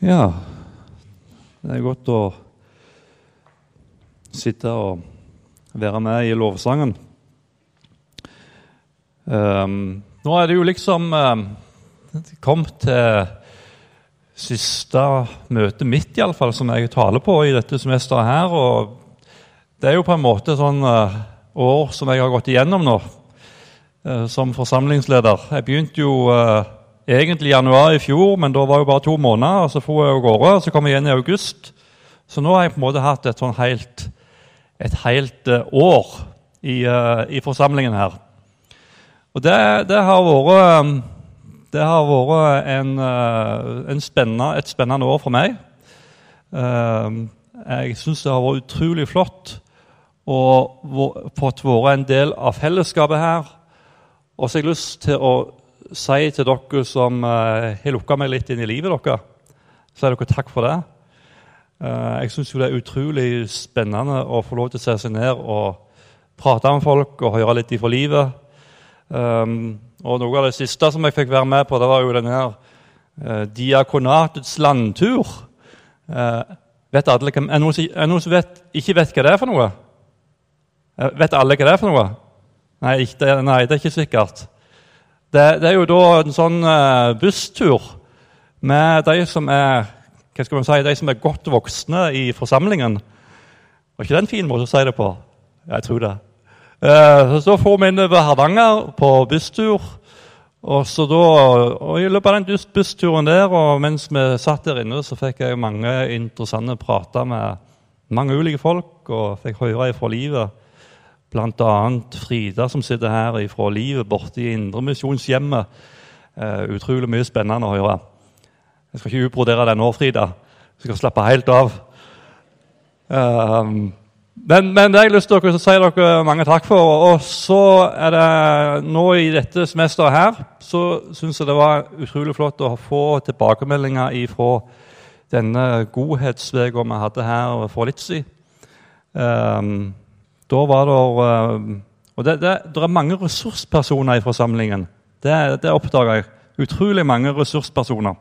Ja, det er godt å sitte og være med i lovsangen. Um, nå er det jo liksom um, kommet til siste møte mitt, iallfall, som jeg taler på i dette semesteret her. Og det er jo på en måte sånn uh, år som jeg har gått igjennom nå uh, som forsamlingsleder. Jeg begynte jo uh, egentlig januar i fjor, men da var det bare to måneder. og Så for jeg av gårde, og så kom jeg igjen i august. Så nå har jeg på en måte hatt et sånn helt, et helt år i, i forsamlingen her. Og det, det, har vært, det har vært en, en spennende, et spennende år for meg. Jeg syns det har vært utrolig flott å fått være en del av fellesskapet her. Og så har jeg lyst til å si til dere som har lukka meg litt inn i livet deres, så er dere takk for det. Jeg syns det er utrolig spennende å få lov til å se seg ned og prate med folk og høre litt ifra livet. Um, og Noe av det siste som jeg fikk være med på, det var jo denne her, uh, Diakonatets landtur. Uh, vet alle, er det noen, som ikke vet hva det er for noe? Uh, vet alle hva det er for noe? Nei, ikke, nei det er ikke sikkert. Det, det, er jo da en sånn busstur med de som er hva skal man si, de som er godt voksne i forsamlingen. Var ikke det en fin måte å si det på? Jeg tror det. Uh, så får vi inn over Hardanger på busstur. Og, så da, og I løpet av den bussturen der, og mens vi satt der inne, så fikk jeg mange interessante prater med mange ulike folk, og fikk høre fra livet. Bl.a. Frida, som sitter her fra livet borte i Indremisjonshjemmet. Uh, utrolig mye spennende å høre. Jeg skal ikke utbrodere det nå, Frida. Jeg skal slappe helt av. Uh, men, men, det har jeg lyst til å si dere mange takk for. Og så er det nå i dette semesteret her så syns jeg det var utrolig flott å få tilbakemeldinger fra denne godhetsveka vi hadde her for litt siden. Um, da var det um, Og det, det, det, er mange ressurspersoner i forsamlingen. Det, det oppdaga jeg. Utrolig mange ressurspersoner.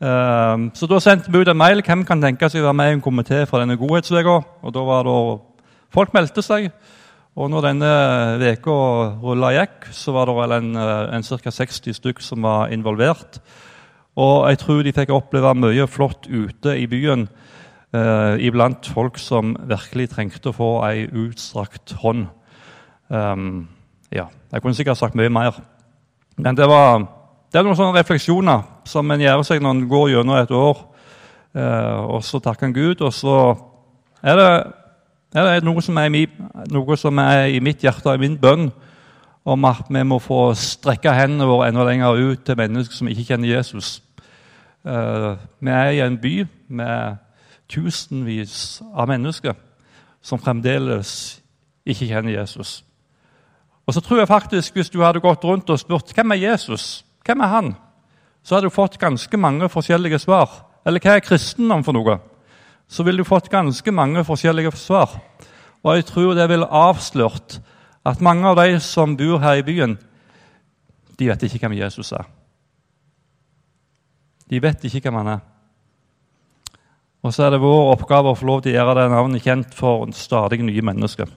Ehm, så da sendte vi ut en mail. Hvem kan tenke seg å være med i en komité fra denne godhetsveka? Og da var det Folk meldte seg. Og når denne veka rulla gikk, så var det vel en, eh, en ca. 60 stykk som var involvert. Og jeg tror de fikk oppleve mye flott ute i byen eh, iblant folk som virkelig trengte å få ei utstrakt hånd. Um, ja, Jeg kunne sikkert sagt mye mer. Men det var det er noen sånne refleksjoner som en gjør seg når en går gjennom et år. Eh, og så takker en Gud, og så er det, er det noe, som er i, noe, som er i, mitt hjerte, i min bønn, om at vi må få strekke hendene våre enda lenger ut til mennesker som ikke kjenner Jesus. Eh, vi er i en by med tusenvis av mennesker som fremdeles ikke kjenner Jesus. Og så tror jeg faktisk, Hvis du hadde gått rundt og spurt hvem er Jesus, hvem er han? Så hadde du fått ganske mange forskjellige svar. Eller hva er kristendom for noe? Så ville du fått ganske mange forskjellige svar. Og jeg tror det ville avslørt at mange av de som bor her i byen, de vet ikke hvem Jesus er. De vet ikke hvem han er. Og så er det vår oppgave å få lov til å gjøre det navnet kjent for stadig nye mennesker.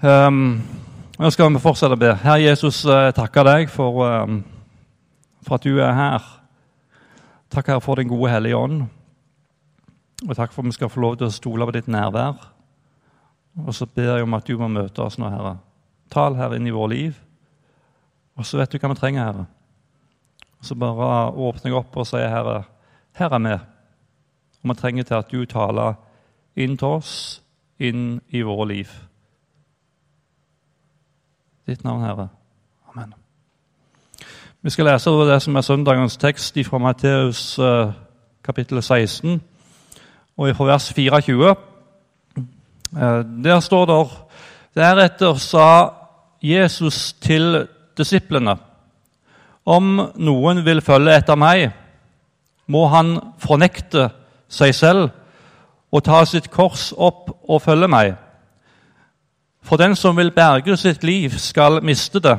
Um, nå skal vi fortsette å be. Herre Jesus, jeg takker deg for, um, for, at du er her. Takk Herre for din gode Hellige Ånd. Og takk for at vi skal få lov til å stole på ditt nærvær. Og så ber jeg om at du må møte oss nå, Herre. Tal her inn i vårt liv. Og så vet du hva vi trenger, Herre. Og så bare åpner jeg opp og sier, Herre, her er vi. Og vi trenger til at du taler inn til oss, inn i våre liv ditt navn, Herre. Amen. Vi skal lese over det som er søndagens tekst fra Matteus eh, kapittel 16, og fra vers 24. Eh, der står det Deretter sa Jesus til disiplene.: Om noen vil følge etter meg, må han fornekte seg selv og ta sitt kors opp og følge meg. For den som vil berge sitt liv, skal miste det.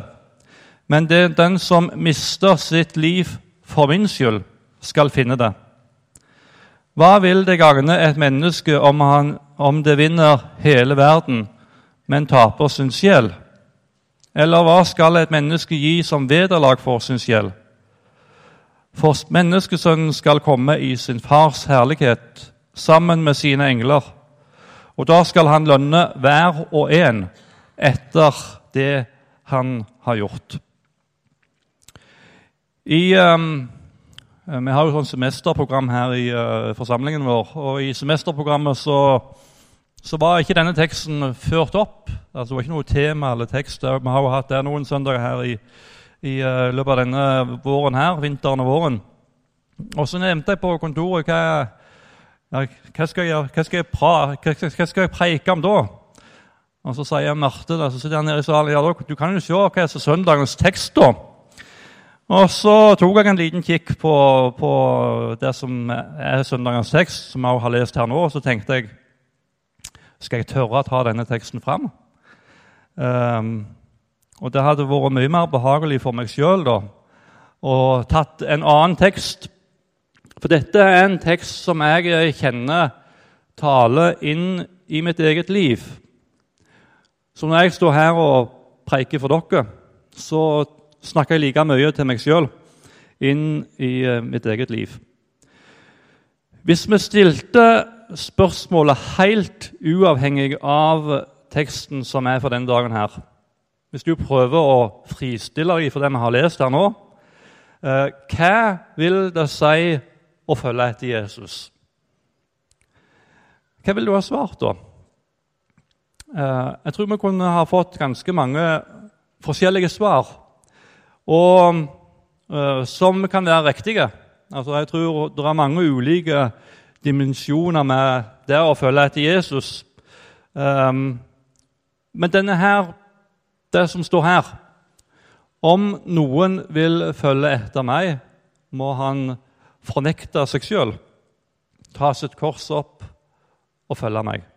Men det er den som mister sitt liv for min skyld, skal finne det. Hva vil det gagne et menneske om, han, om det vinner hele verden, men taper sin sjel? Eller hva skal et menneske gi som vederlag for sin sjel? For menneskesønnen skal komme i sin fars herlighet sammen med sine engler. Og da skal han lønne hver og en etter det han har gjort. I, um, vi har jo sånn semesterprogram her i uh, forsamlingen vår. og I semesterprogrammet så, så, var ikke denne teksten ført opp. Altså, det var ikke noe tema eller tekst. Vi har jo hatt det noen søndager her i, i uh, løpet av denne våren her, vinteren og våren. Og så nevnte jeg på kontoret hva, ja, hva, skal, jeg, hva, skal, jeg pra, hva, hva skal jeg preike om da? Og Så sier Marte så sitter han nede i salen, ja, du kan jo se hva er søndagens tekst. da. Og Så tok jeg en liten kikk på, på det som er søndagens tekst, som jeg har lest her nå. og Så tenkte jeg skal jeg tørre å ta denne teksten fram. Um, og det hadde vært mye mer behagelig for meg sjøl å tatt en annen tekst. For dette er en tekst som jeg kjenner taler inn i mitt eget liv. Så når jeg står her og preiker for dere, så snakker jeg like mye til meg sjøl inn i eh, mitt eget liv. Hvis vi stilte spørsmålet helt uavhengig av teksten som er for denne dagen her Hvis du prøver å fristille deg for det vi har lest her nå eh, Hva vil det si å følge etter Jesus? Hva vil du ha svart da? Eh, jeg tror vi kunne ha fått ganske mange forskjellige svar, og uh, som kan være riktige. Altså, jeg tror det er mange ulike dimensjoner med det å følge etter Jesus. Um, men denne her, det som står her Om noen vil følge etter meg, må han fornekte seg sjøl, ta sitt kors opp og følge meg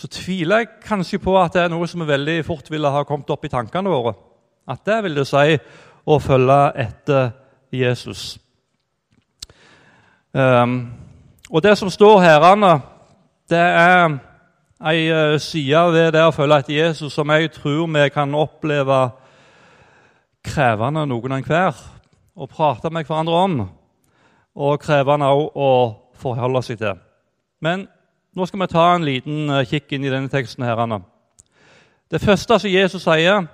så tviler jeg kanskje på at det er noe som vi veldig fort ville ha kommet opp i tankene våre. At det vil det si å følge etter Jesus. Um, og det som står her, det er ei eh, side ved det å følge etter Jesus som jeg tror vi kan oppleve krevende noen enhver hver å prate med hverandre om, og krevende også å forholde seg til. Men nå skal vi ta en liten eh, kikk inn i denne teksten. her. Det første som Jesus sier,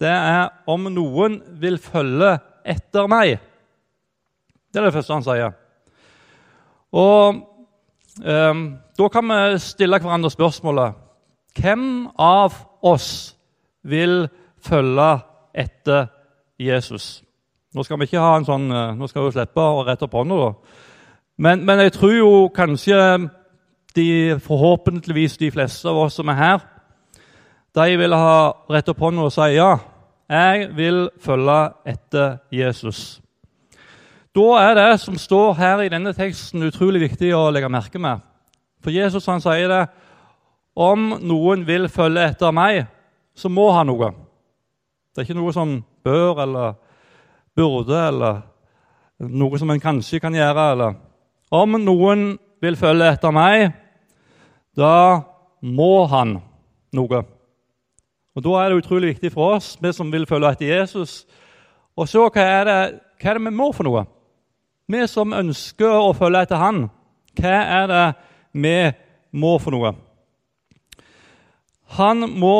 det er 'om noen vil følge etter meg'. Det er det første han sier. Og Da kan vi stille hverandre spørsmålet Hvem av oss vil følge etter Jesus? Nå skal vi ikke ha en sånn, eh, nå skal vi slippe å rette opp hånda, men, men jeg tror jo kanskje de, forhåpentligvis de fleste av oss som er her, de vil ha rett opp hånda og si ja, jeg vil følge etter Jesus. Da er det som står her i denne teksten, utrolig viktig å legge merke med. For Jesus han sier det om noen vil følge etter meg, så må han noe. Det er ikke noe som bør eller burde eller noe som en kanskje kan gjøre. Eller. Om noen vil følge etter meg, da må han noe. Og Da er det utrolig viktig for oss, vi som vil følge etter Jesus, å se hva er, det, hva er det vi må for noe. Vi som ønsker å følge etter Han, hva er det vi må for noe? Han må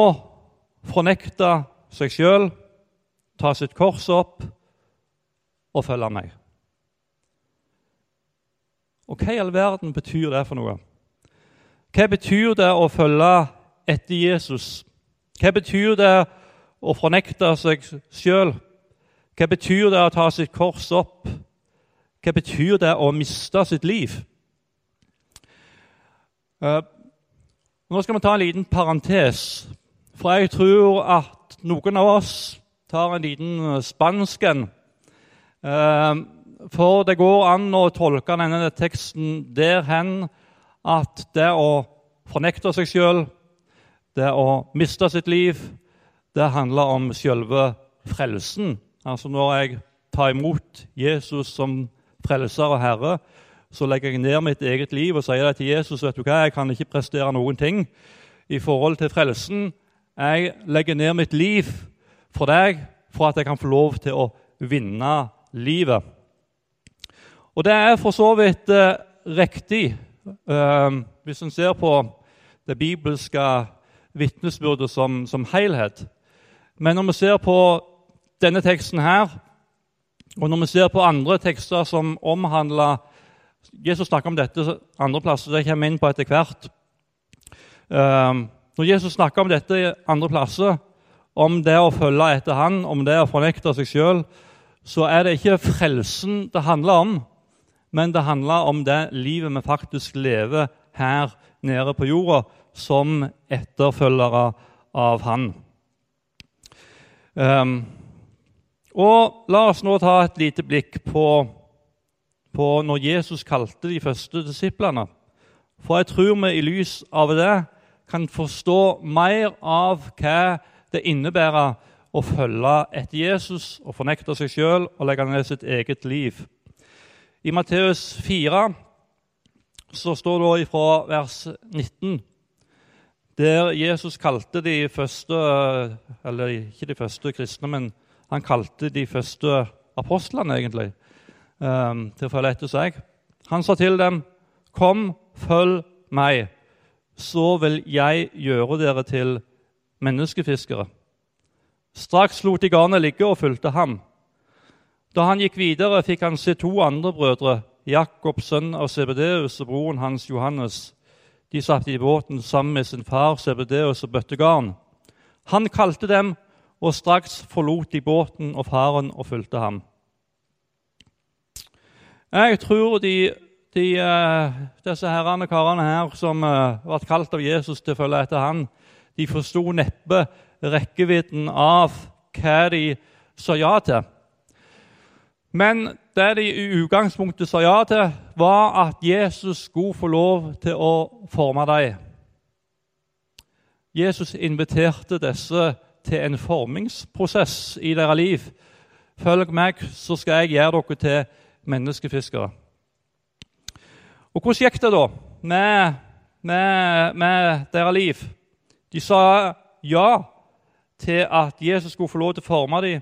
fornekte seg sjøl, ta sitt kors opp og følge meg. Og hva i all verden betyr det for noe? Hva betyr det å følge etter Jesus? Hva betyr det å fornekte seg sjøl? Hva betyr det å ta sitt kors opp? Hva betyr det å miste sitt liv? Uh, nå skal vi ta en liten parentes, for jeg tror at noen av oss tar en liten spansk en. Uh, for det går an å tolke denne teksten der hen at det å fornekte seg sjøl, det å miste sitt liv, det handler om selve frelsen. Altså når jeg tar imot Jesus som frelser og herre, så legger jeg ned mitt eget liv og sier det til Jesus. vet du hva, Jeg kan ikke prestere noen ting i forhold til frelsen. Jeg legger ned mitt liv for deg for at jeg kan få lov til å vinne livet. Og det er for så vidt eh, riktig eh, hvis en ser på det bibelske vitnesbyrdet som, som helhet. Men når vi ser på denne teksten her, og når vi ser på andre tekster som omhandler Jesus snakker om dette andre plasser, det kommer inn på etter hvert. Um, når Jesus snakker om dette andre plasser, om det å følge etter Han, om det å fornekte seg sjøl, så er det ikke frelsen det handler om, men det handler om det livet vi faktisk lever her nede på jorda som etterfølgere av Han. Um, og La oss nå ta et lite blikk på, på når Jesus kalte de første disiplene. For jeg tror vi i lys av det kan forstå mer av hva det innebærer å følge etter Jesus og fornekte seg sjøl og legge ned sitt eget liv. I Matteus 4 så står det fra vers 19 der Jesus kalte de første Eller ikke de første kristne, men han kalte de første apostlene egentlig um, til å følge etter seg. Han sa til dem, 'Kom, følg meg, så vil jeg gjøre dere til menneskefiskere.' Straks lot de garnet ligge og fulgte ham. Da han gikk videre, fikk han se to andre brødre, Jakob, sønn av Sebedeus, og broren hans Johannes. De satt i båten sammen med sin far Sebedeus og bøtte garn. Han kalte dem og straks forlot de båten og faren og fulgte ham. Jeg tror de, de, eh, disse herrene karene her som uh, ble kalt av Jesus til å følge etter han, de forsto neppe rekkevidden av hva de sa ja til. Men det de i utgangspunktet sa ja til, var at Jesus skulle få lov til å forme dem. Jesus inviterte disse til en formingsprosess i deres liv. Følg meg, så skal jeg gjøre dere til menneskefiskere. Og Hvordan gikk det da med, med, med deres liv? De sa ja til at Jesus skulle få lov til å forme dem.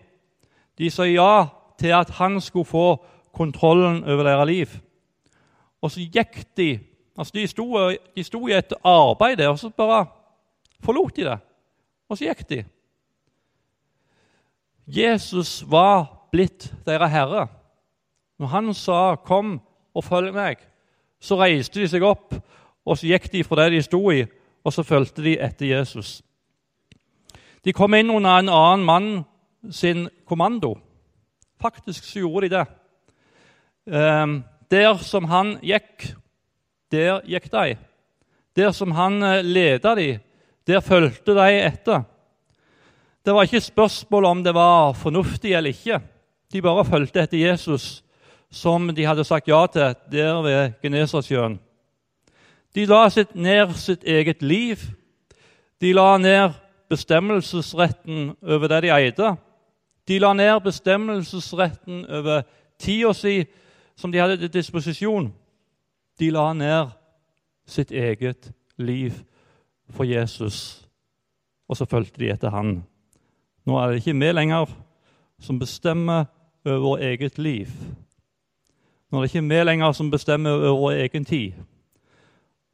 De sa ja til at han skulle få kontrollen over deres liv. Og så gikk de altså De sto, de sto i et arbeid, og så bare forlot de det. Og så gikk de. Jesus var blitt deres herre. Når han sa 'kom og følg meg', så reiste de seg opp, og så gikk de fra det de sto i, og så fulgte de etter Jesus. De kom inn under en annen mann sin kommando. Faktisk så gjorde de det. Ehm, der som han gikk, der gikk de. Der som han eh, leda de, der fulgte de etter. Det var ikke spørsmål om det var fornuftig eller ikke. De bare fulgte etter Jesus, som de hadde sagt ja til der ved Genesasjøen. De la sitt ned sitt eget liv. De la ned bestemmelsesretten over det de eide. De la ned bestemmelsesretten over tida si som de hadde til disposisjon. De la ned sitt eget liv for Jesus, og så fulgte de etter han. Nå er det ikke vi lenger som bestemmer over eget liv. Nå er det ikke vi lenger som bestemmer over vår egen tid.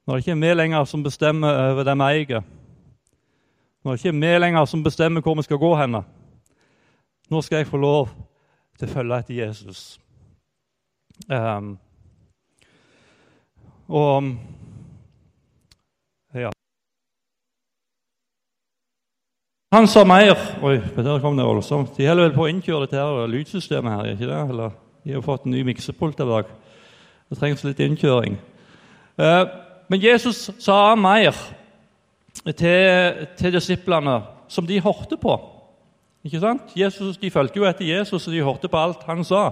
Nå er det ikke vi lenger som bestemmer over det vi eier. Nå er det ikke vi lenger som bestemmer hvor vi skal gå hen. Nå skal jeg få lov til å følge etter Jesus. Um, og ja. Han sa mer Oi, der kom det voldsomt. De holder vel på å innkjøre dette her lydsystemet her, ikke det? Eller, de har fått en ny miksepult i dag. Det trengs litt innkjøring. Uh, men Jesus sa mer til, til disiplene, som de hørte på. Ikke sant? Jesus, de fulgte jo etter Jesus, og de hørte på alt han sa.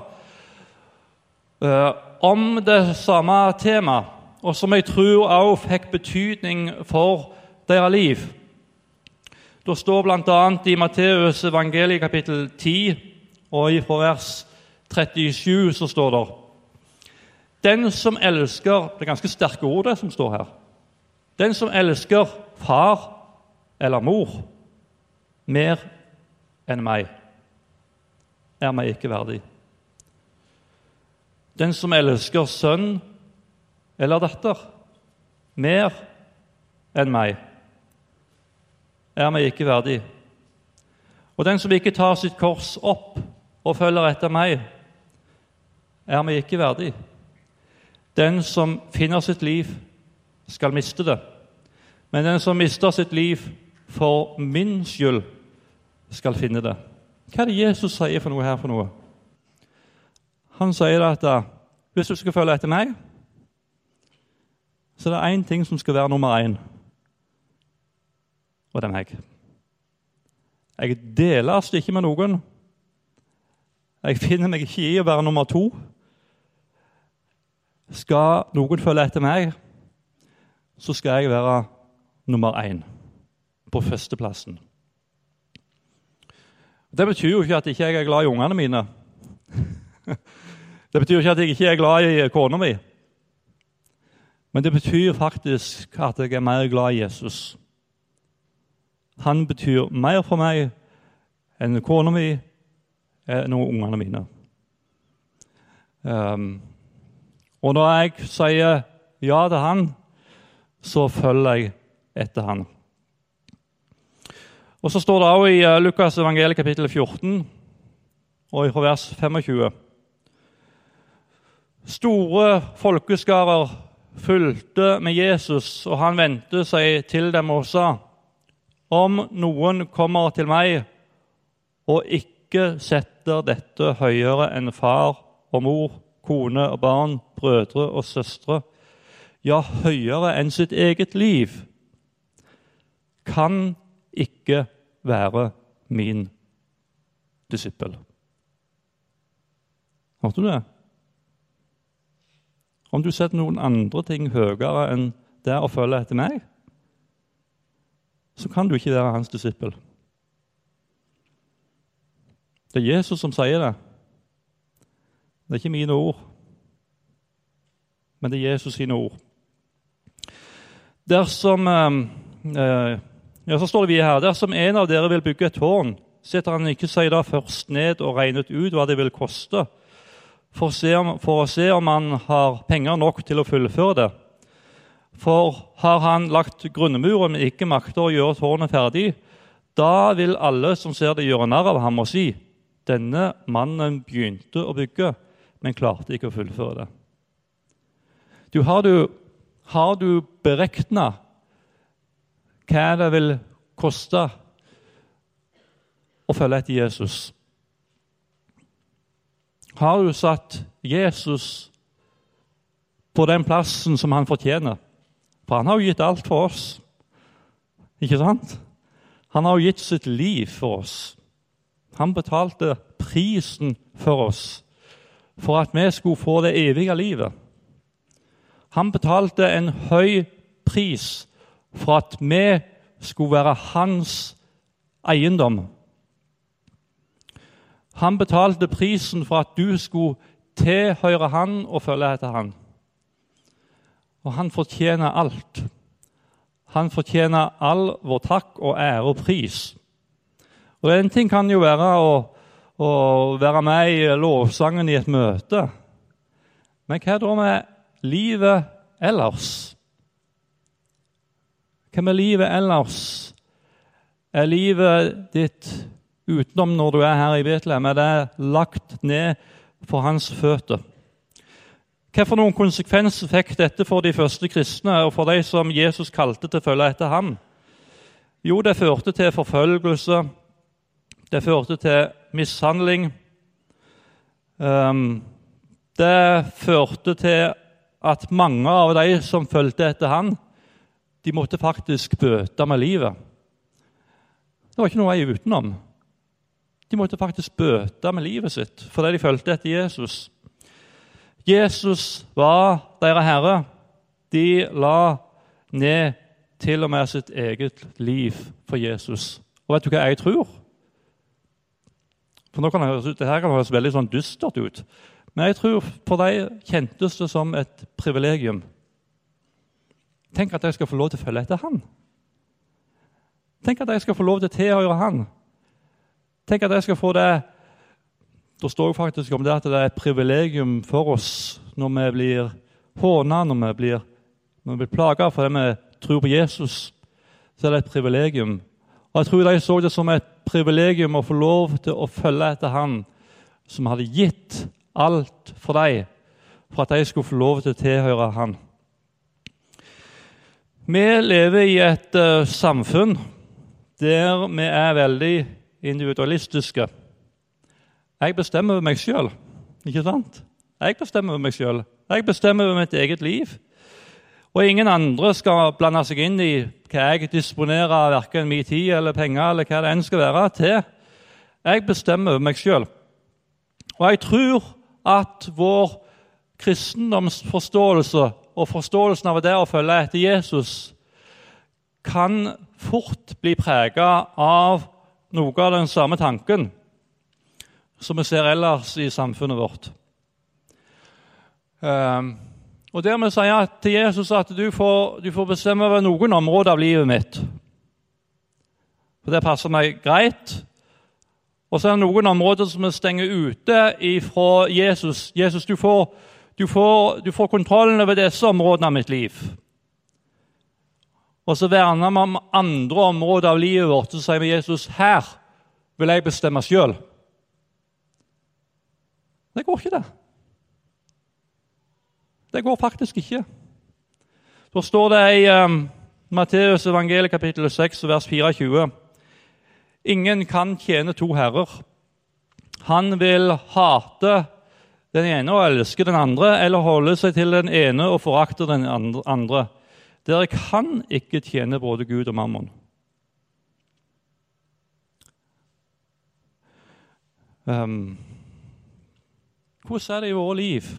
Uh, om det samme temaet, og som jeg tror også fikk betydning for deres liv. Det står bl.a. i Matteus evangeliet kapittel 10, og fra vers 37 så står det Den som elsker Det er ganske sterke ord, det som står her. Den som elsker far eller mor mer enn meg, er meg ikke verdig. Den som elsker sønn eller datter mer enn meg, er meg ikke verdig. Og den som ikke tar sitt kors opp og følger etter meg, er meg ikke verdig. Den som finner sitt liv, skal miste det. Men den som mister sitt liv for min skyld, skal finne det. Hva er det Jesus sier for noe her for noe? Han sier at uh, hvis du skal følge etter meg, så det er én ting som skal være nummer én, og det er meg. Jeg deles ikke med noen. Jeg finner meg ikke i å være nummer to. Skal noen følge etter meg, så skal jeg være nummer én på førsteplassen. Det betyr jo ikke at jeg ikke er glad i ungene mine. Det betyr ikke at jeg ikke er glad i kona mi. Men det betyr faktisk at jeg er mer glad i Jesus. Han betyr mer for meg enn kona mi enn ungene mine. Um, og når jeg sier ja til han, så følger jeg etter han. Og Så står det også i eh, Lukas evangeliet kapittel 14 og i vers 25 Store folkeskarer fulgte med Jesus, og han vendte seg til dem og sa:" Om noen kommer til meg og ikke setter dette høyere enn far og mor, kone og barn, brødre og søstre, ja, høyere enn sitt eget liv, kan ikke være min disippel. Hørte du det? Om du setter noen andre ting høyere enn det å følge etter meg, så kan du ikke være hans disippel. Det er Jesus som sier det. Det er ikke mine ord, men det er Jesus sine ord. Dersom eh, eh ja, så står det vi her, Dersom en av dere vil bygge et tårn, setter han ikke seg da først ned og regnet ut hva det vil koste, for, om, for å se om han har penger nok til å fullføre det. For har han lagt grunnmuren, men ikke makter å gjøre tårnet ferdig, da vil alle som ser det, gjøre narr av ham og si:" Denne mannen begynte å bygge, men klarte ikke å fullføre det. Du, har du, har du beregna hva det vil koste å følge etter Jesus? har du satt Jesus på den plassen som han fortjener. For han har jo gitt alt for oss. Ikke sant? Han har jo gitt sitt liv for oss. Han betalte prisen for oss for at vi skulle få det evige livet. Han betalte en høy pris for at vi skulle være hans eiendom. Han betalte prisen for at du skulle tilhøre han og følge etter han. Og han fortjener alt. Han fortjener all vår takk og ære og pris. Og En ting kan jo være å, å være med i lovsangen i et møte. Men hva da med livet ellers? Hva med livet ellers? Er livet ditt utenom når du er her i Betlehem, er det lagt ned for hans føtter. Hvilke noen konsekvenser fikk dette for de første kristne og for de som Jesus kalte til å følge etter ham? Jo, det førte til forfølgelse, det førte til mishandling. Um, det førte til at mange av de som fulgte etter ham, de måtte faktisk bøte med livet. Det var ikke noe vei utenom. De måtte faktisk bøte med livet sitt fordi de fulgte etter Jesus. Jesus var deres herre. De la ned til og med sitt eget liv for Jesus. Og vet du hva jeg tror? For nå kan det høres kan høres veldig sånn dystert ut. Men jeg tror for dem kjentes det som et privilegium. Tenk at jeg skal få lov til å følge etter han. Tenk at jeg skal få lov til å tilhøre han. Tenk at jeg skal få det Det står faktisk om det at det er et privilegium for oss når vi blir håna, når vi blir, når vi blir plaga fordi vi tror på Jesus. Så er det et privilegium. Og Jeg tror de så det som et privilegium å få lov til å følge etter han som hadde gitt alt for dem, for at de skulle få lov til å tilhøre han. Vi lever i et uh, samfunn der vi er veldig individualistiske. Jeg bestemmer over meg sjøl, ikke sant? Jeg bestemmer over meg sjøl. Jeg bestemmer over mitt eget liv. Og ingen andre skal blande seg inn i hva jeg disponerer av verken min tid eller penger eller hva det enn skal være, til. Jeg bestemmer over meg sjøl. Og jeg tror at vår kristendomsforståelse og forståelsen av det å følge etter Jesus kan fort bli prega av noe av den samme tanken som vi ser ellers i samfunnet vårt. Um, og dermed sier jeg til Jesus at du får, du får, bestemme over noen områder av livet mitt. For Det passer meg greit. Og så er det noen områder som vi stenger ute fra Jesus. Jesus, du får, du, får, du får, kontrollen over disse områdene av mitt liv. Og så verner vi om andre områder av livet vårt. Så sier vi Jesus, her vil jeg bestemme sjøl. Det går ikke, det. Det går faktisk ikke. Så står det i um, Matteus evangeliet kapittel 6 vers 24 Ingen kan tjene to herrer. Han vil hate den ene og elske den andre, eller holde seg til den ene og forakte den andre. Dere kan ikke tjene både Gud og mammon. Um, hvordan er det i våre liv?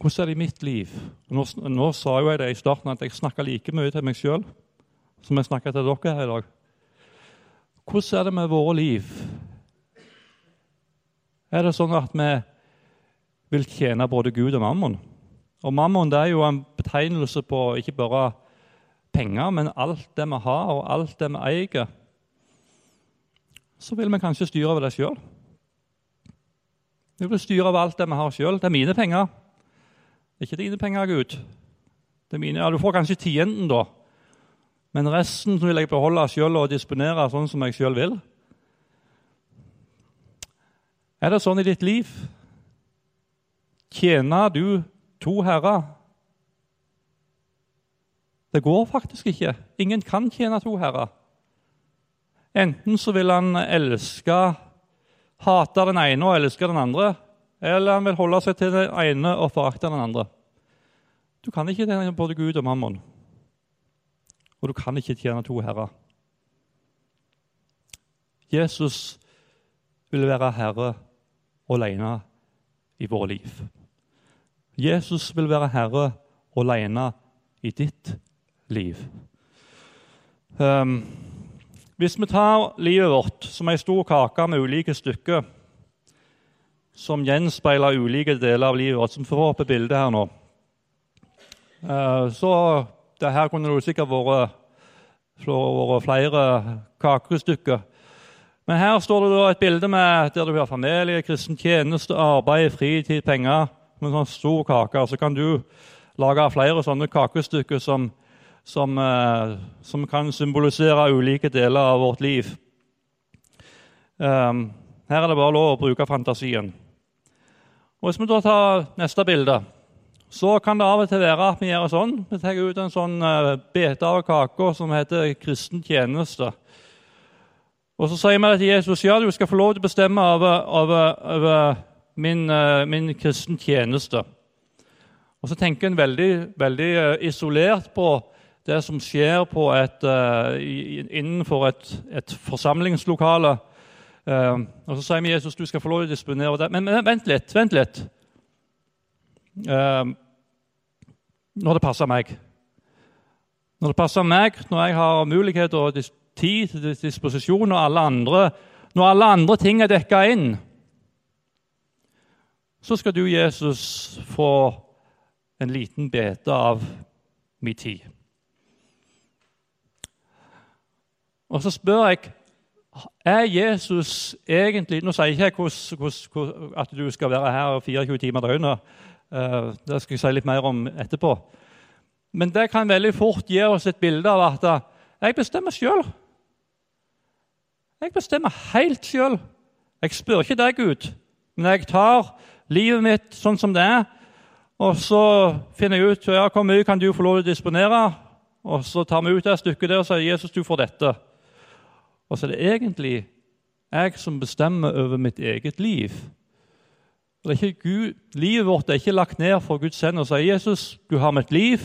Hvordan er det i mitt liv? Nå, nå sa jo jeg det i starten at jeg snakker like mye til meg sjøl som jeg snakker til dere her i dag. Hvordan er det med våre liv? Er det sånn at vi vil tjene både Gud og mammon? Og Mammon det er jo en betegnelse på ikke bare penger, men alt det vi har, og alt det vi eier. Så vil vi kanskje styre over det sjøl. Vi vil styre over alt det vi har sjøl. Det er mine penger. Ikke dine penger, Gud. Det er mine. Ja, Du får kanskje tienden, da. Men resten vil jeg beholde sjøl og disponere sånn som jeg sjøl vil. Er det sånn i ditt liv? Tjener du to herrer? Det går faktisk ikke. Ingen kan tjene to herrer. Enten så vil han elske, hate den ene og elske den andre, eller han vil holde seg til den ene og forakte den andre. Du kan ikke tjene både Gud og mammon. Og du kan ikke tjene to herrer. Jesus vil være herre alene i våre liv. Jesus vil være herre alene i ditt liv. Um, hvis vi tar livet vårt som ei stor kake med ulike stykker som gjenspeiler ulike deler av livet vårt. Som får opp et bilde her nå. Eh, så det her kunne det sikkert vært, flere kakestykker. Men her står det et bilde med, der du har familie, kristen tjeneste, arbeid, fritid, penger. Med en sånn stor kake. Så kan du lage flere sånne kakestykker som, som, eh, som kan symbolisere ulike deler av vårt liv. Um, her er det bare lov å bruke fantasien. Og Hvis vi da tar neste bilde, så kan det av og til være at vi gjør sånn. Vi tar ut en sånn uh, bete av kaka som heter kristen tjeneste. Og Så sier vi til Jesus ja, du skal få lov til å bestemme over, over, over min, uh, min kristen tjeneste. Og så tenker en veldig, veldig isolert på det som skjer et, innenfor et, et forsamlingslokale Uh, og Så sier vi Jesus du skal få lov til å disponere det. Men, men vent litt. vent litt. Uh, når det passer meg. Når det passer meg, når jeg har mulighet og tid til disposisjon, og alle andre når alle andre ting er dekka inn, så skal du, Jesus, få en liten bete av min tid. Og så spør jeg er Jesus egentlig Nå sier jeg ikke hos, at du skal være her 24 timer døgnet. Uh, det skal jeg si litt mer om etterpå. Men det kan veldig fort gi oss et bilde av at uh, jeg bestemmer sjøl. Jeg bestemmer helt sjøl. Jeg spør ikke deg ut, men jeg tar livet mitt sånn som det er. Og så finner jeg ut ja, hvor mye kan du få lov til å disponere. Og så tar vi ut det stykket der og sier Jesus, du får dette. Og så er det egentlig jeg som bestemmer over mitt eget liv. Gud, livet vårt er ikke lagt ned for Guds hender og sier Jesus, du har mitt liv,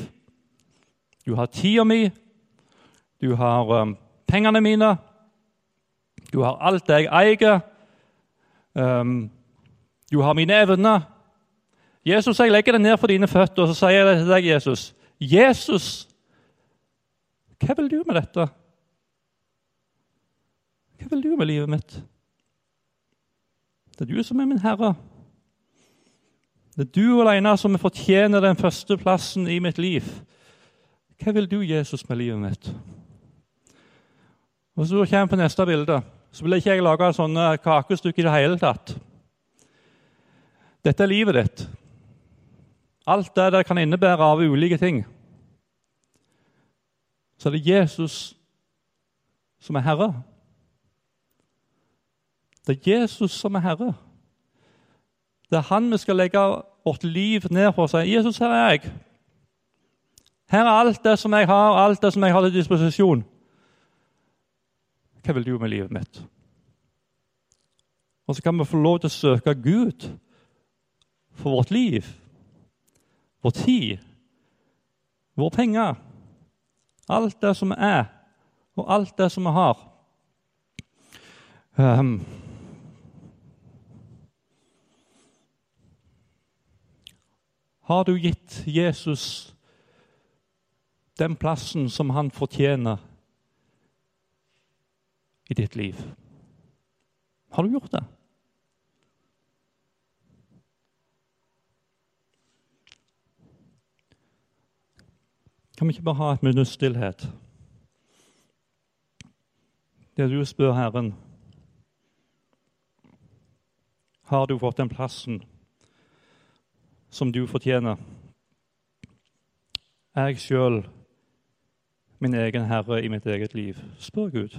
du har tida mi, du har um, pengene mine, du har alt det jeg eier, um, du har mine evner. Jesus, jeg legger det ned for dine føtter, og så sier jeg det til deg, Jesus. Jesus, hva vil du med dette? Hva vil du med livet mitt? Det er du som er min herre. Det er du alene som fortjener den første plassen i mitt liv. Hva vil du, Jesus, med livet mitt? Og Så kommer vi på neste bilde. Så vil ikke jeg lage sånne kakestykker i det hele tatt. Dette er livet ditt. Alt det det kan innebære av ulike ting. Så er det Jesus som er herre. Det er Jesus som er herre. Det er han vi skal legge vårt liv ned for og si 'Jesus, her er jeg'. Her er alt det som jeg har, alt det som jeg har til disposisjon. Hva vil du med livet mitt? Og så kan vi få lov til å søke Gud for vårt liv, vår tid, våre penger. Alt det som er, og alt det som vi har. Um, har du gitt Jesus den plassen som han fortjener i ditt liv? Har du gjort det? Kan vi ikke bare ha et minutts stillhet? Der du spør Herren Har du fått den plassen som du fortjener? Er jeg sjøl min egen herre i mitt eget liv? Spør Gud.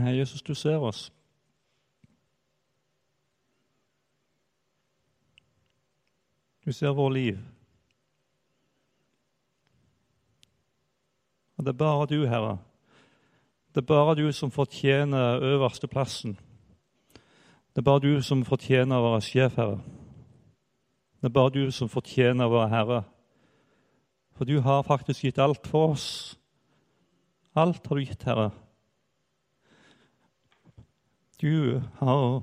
Nei, Jesus, du ser oss. Du ser vår liv. Og det er bare du, Herre. Det er bare du som fortjener øverste plassen. Det er bare du som fortjener å være sjef, Herre. Det er bare du som fortjener å være Herre. For du har faktisk gitt alt for oss. Alt har du gitt, Herre. Du har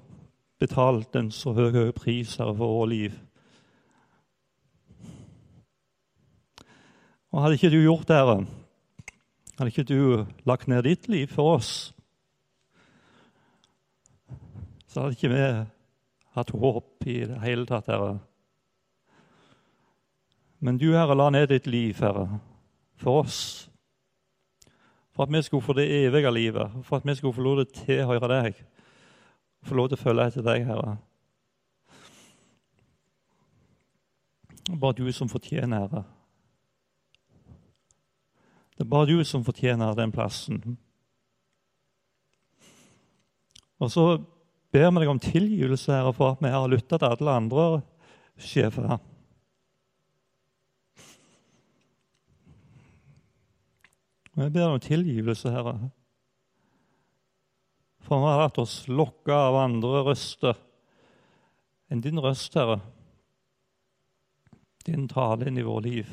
betalt en så høy, pris her for vårt liv. Og Hadde ikke du gjort det, Herre, hadde ikke du lagt ned ditt liv for oss, så hadde ikke vi hatt håp i det hele tatt, Herre. Men du, Herre, la ned ditt liv, Herre, for oss. For at vi skulle få det evige livet, for at vi skulle få lov til å tilhøre deg få lov til å følge etter deg, Herre. Er bare du som fortjener ære. Det er bare du som fortjener den plassen. Og så ber vi deg om tilgivelse Herre, for at vi har lytta til alle andre sjefer. Vi ber om tilgivelse, Herre. For vi har latt oss lokke av andre røster enn din røst, Herre. Din tale inn i vårt liv.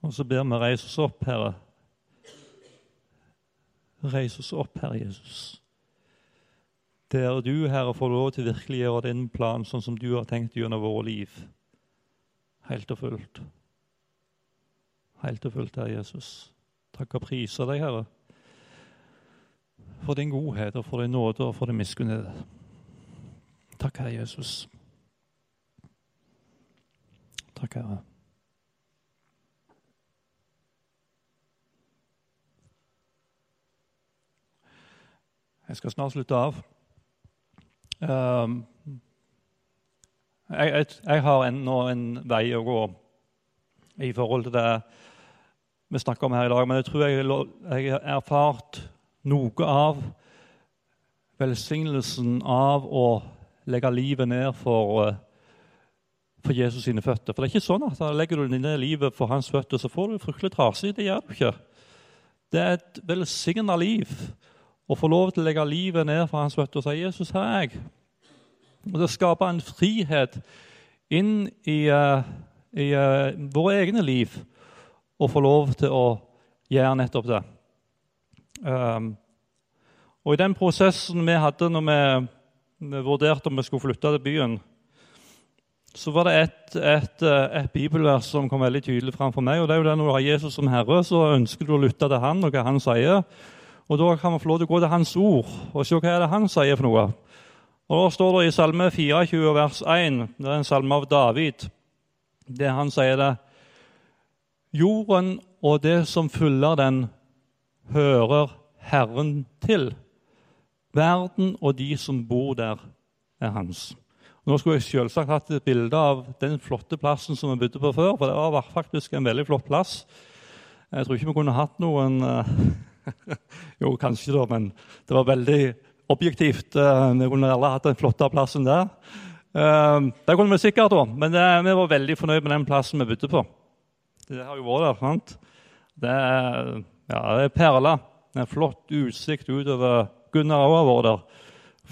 Og så ber vi reise oss opp, Herre. Reis oss opp, Herre Jesus. Der du, Herre, får lov til å virkeliggjøre din plan sånn som du har tenkt gjennom våre liv. Helt og fullt. Helt og fullt, Herre Jesus. Takk og priser deg, Herre, for din godhet og for din nåde og for din miskunnhet. Takk, Herre Jesus. Takk, Herre. Jeg skal snart slutte av. Um, jeg, jeg, jeg, har ennå en vei å gå i forhold til det vi snakker om her i dag, men jeg tror jeg har erfart noe av velsignelsen av å legge livet ned for, for Jesus sine føtter. For det er ikke sånn at da legger du ned livet for hans føtter, så får du fryktelig trasig. Det gjør du ikke. Det er et velsigna liv å få lov til å legge livet ned for hans føtter og si 'Jesus, her er jeg'. Og Det skaper en frihet inn i, uh, i uh, våre egne liv å få lov til å gjøre nettopp det. Um, og I den prosessen vi hadde når vi, vi, vurderte om vi skulle flytte til byen, så var det et, et, eh, et, bibelvers som kom veldig tydelig fram for meg. og det er jo det Når du har Jesus som Herre, så ønsker du å lytte til Han og hva Han sier. Og Da kan man få lov til å gå til Hans ord og se hva er det han sier. for noe. Og Da står det i Salme 24, vers 1, det er en salme av David, det han sier det Jorden og det som fyller den, hører Herren til. Verden og de som bor der, er hans. Nå skulle jeg selvsagt hatt et bilde av den flotte plassen som vi bodde på før. For det var faktisk en veldig flott plass. Jeg tror ikke vi kunne hatt noen uh, jo, kanskje, da, men det var veldig objektivt. Eh, vi kunne alle hatt den flotte plassen der. Eh, det kunne vi sikkert, da, men vi var veldig fornøyd med den plassen vi bodde på. Det har jo vært der. sant? Det er, ja, det er perle. En flott utsikt utover Gunnar òg har der.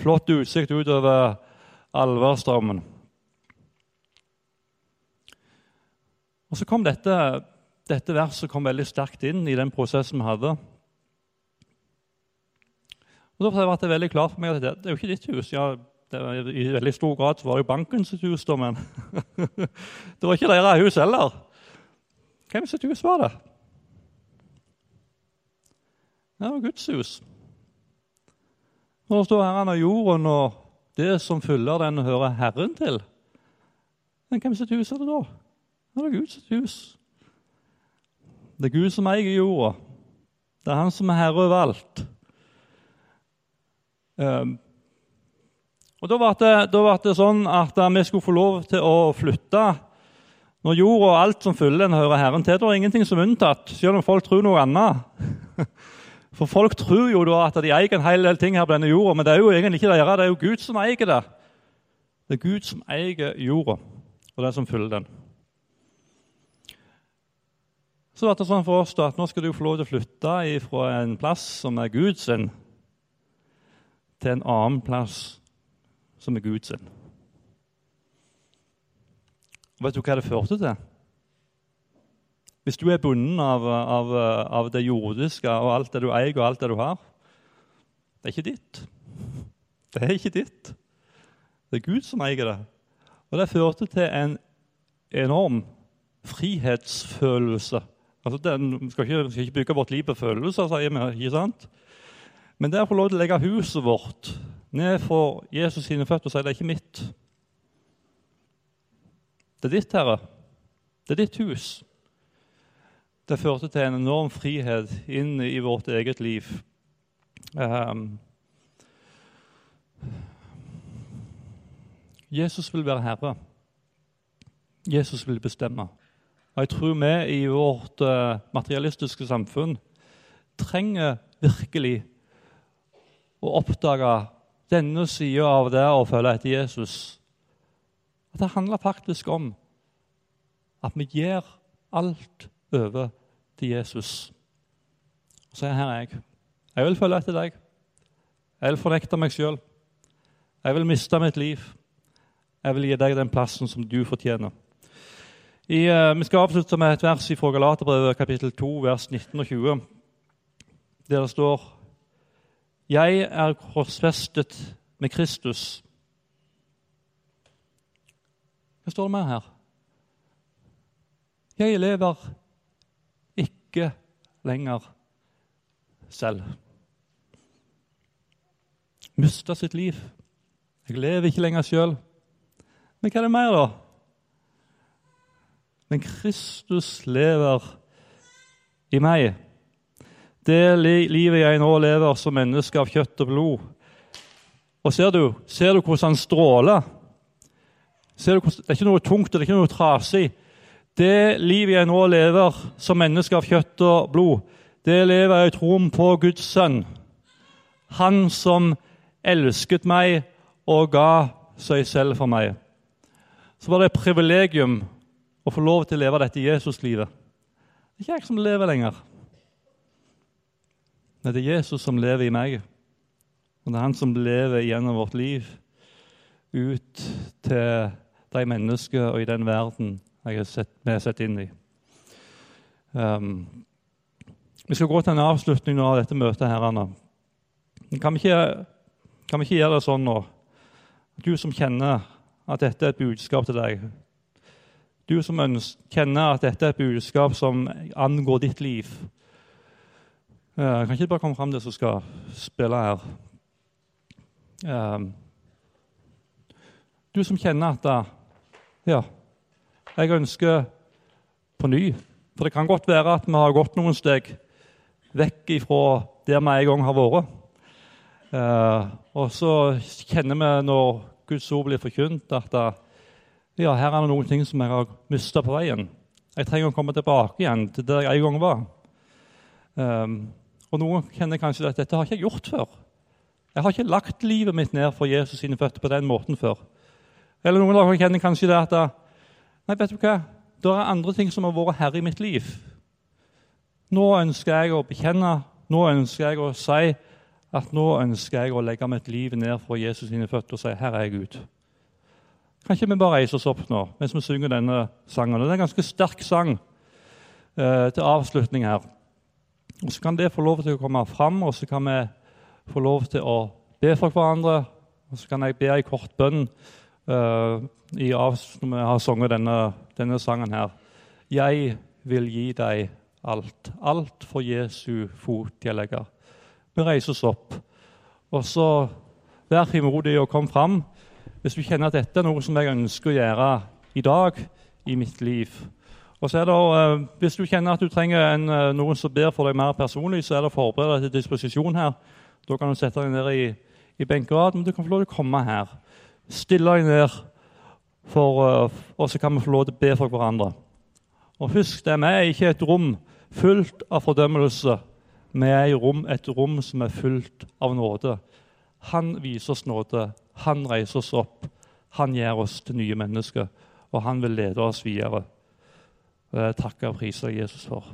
Flott utsikt utover Alverstrømmen. Og Så kom dette, dette verset kom veldig sterkt inn i den prosessen vi hadde. Og Da ble det veldig klart for meg at det, det er jo ikke ditt hus. Ja, var, I veldig stor grad var det jo bankens hus, da, men det var ikke deres hus heller. Hvem sitt hus var det? Det var Guds hus. Når det står Herren av jorden, og det som fyller den, hører Herren til. Men hvem sitt hus er det da? Det er Guds hus. Det er Gud som eier jorda. Det er Han som er herre over alt. Um, og Da ble det, det sånn at vi skulle få lov til å flytte. Når jorda og alt som fyller den, hører Herren til, det er ingenting som er unntatt, selv om folk tror noe annet. For folk tror jo da at de eier en hel del ting her på denne jorda, men det er jo egentlig ikke deres, det er jo Gud som eier det. Det er Gud som eier jorda, og det som fyller den. Så ble det sånn for oss da, at nå skal du få lov til å flytte fra en plass som er Guds til en annen plass som er Guds sin. Vet du hva det førte til? Hvis du er bundet av, av, av, det jordiske og alt det du eier og alt det du har Det er ikke ditt. Det er ikke ditt. Det er Gud som eier det. Og det førte til en enorm frihetsfølelse. Altså, den, skal, ikke, skal ikke bygge vårt liv på følelser, sier vi. ikke sant? Men det å få lov til å legge huset vårt ned for Jesus sine føtter og si det er ikke mitt. Det er ditt, Herre. Det er ditt hus. Det førte til en enorm frihet inn i vårt eget liv. Um, Jesus vil være herre. Jesus vil bestemme. Og jeg tror vi i vårt uh, materialistiske samfunn trenger virkelig å oppdage denne sida av det å følge etter Jesus. At det handler faktisk om at vi gir alt over til Jesus. Og så er her jeg. Jeg vil følge etter deg. Jeg vil fornekte meg sjøl. Jeg vil miste mitt liv. Jeg vil gi deg den plassen som du fortjener. I, uh, vi skal avslutte med et vers fra Galaterbrevet kapittel 2, vers 19 og 20, der det står Jeg er korsfestet med Kristus. Hva står det mer her? Jeg lever ikke lenger selv. Mista sitt liv. Jeg lever ikke lenger sjøl. Men hva er det mer, da? Men Kristus lever i meg. Det livet jeg nå lever som menneske av kjøtt og blod. Og ser du, ser du hvordan han stråler? Du, det er ikke noe tungt det er ikke noe trasig. Det livet jeg nå lever som menneske av kjøtt og blod, det lever jeg i troen på Guds sønn. Han som elsket meg og ga seg selv for meg. Så var det et privilegium å få lov til å leve dette Jesuslivet. Det er ikke jeg som lever lenger. Det er Jesus som lever i meg. Og det er han som lever gjennom vårt liv ut til de mennesker og i den verden jeg har sett, vi har sett inn i. Um, vi skal gå til en avslutning av dette møtet. herrene. Kan vi ikke, kan vi ikke gjøre det sånn nå? Du som kjenner at dette er et budskap til deg. Du som kjenner at dette er et budskap som angår ditt liv. Uh, kan ikke bare komme fram det som skal spille her? Uh, du som kjenner at ja, jeg ønsker på ny. For det kan godt være at vi har gått noen steg vekk ifra der vi en gang har vært. Eh, og så kjenner vi når Guds ord blir forkynt, at ja, her er det noen ting som jeg har mista på veien. Jeg trenger å komme tilbake igjen til der jeg en gang var. Um, og Noen kjenner kanskje at dette har ikke jeg gjort før. Jeg har ikke lagt livet mitt ned for Jesus sine føtter på den måten før. Eller noen av dere kjenner kanskje det at Nei, vet du hva? Det er andre ting som har vært herre i mitt liv. Nå ønsker jeg å bekjenne, nå ønsker jeg å si at nå ønsker jeg å legge mitt liv ned for Jesus sine føtter og si 'Her er jeg Gud'. Kan ikke vi bare reise oss opp nå mens vi synger denne sangen? Det er en ganske sterk sang eh, til avslutning her. Og Så kan det få lov til å komme fram, og så kan vi få lov til å be for hverandre. Og så kan jeg be ei kort bønn uh, i har sunget denne, denne, sangen her. Jeg vil gi deg alt. Alt for Jesu fot jeg legger. Vi reiser oss opp. Og så vær frimodig og kom fram hvis du kjenner at dette er noe som jeg ønsker å gjøre i dag i mitt liv. Og så er det, uh, Hvis du kjenner at du trenger en, uh, noen som ber for deg mer personlig, så er det forberedt til disposisjon her. Da kan du sette deg ned i, i benkeraden, men du kan få lov til å komme her stille deg ned, for, eh, og så kan vi få lov til å be for hverandre. Og Husk det, vi er ikke et rom fullt av fordømmelse. Vi er i rom, et rom som er fullt av nåde. Han viser oss nåde. Han reiser oss opp. Han gjør oss til nye mennesker, og han vil lede oss videre. Takker og priser Jesus for.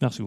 Vær så god.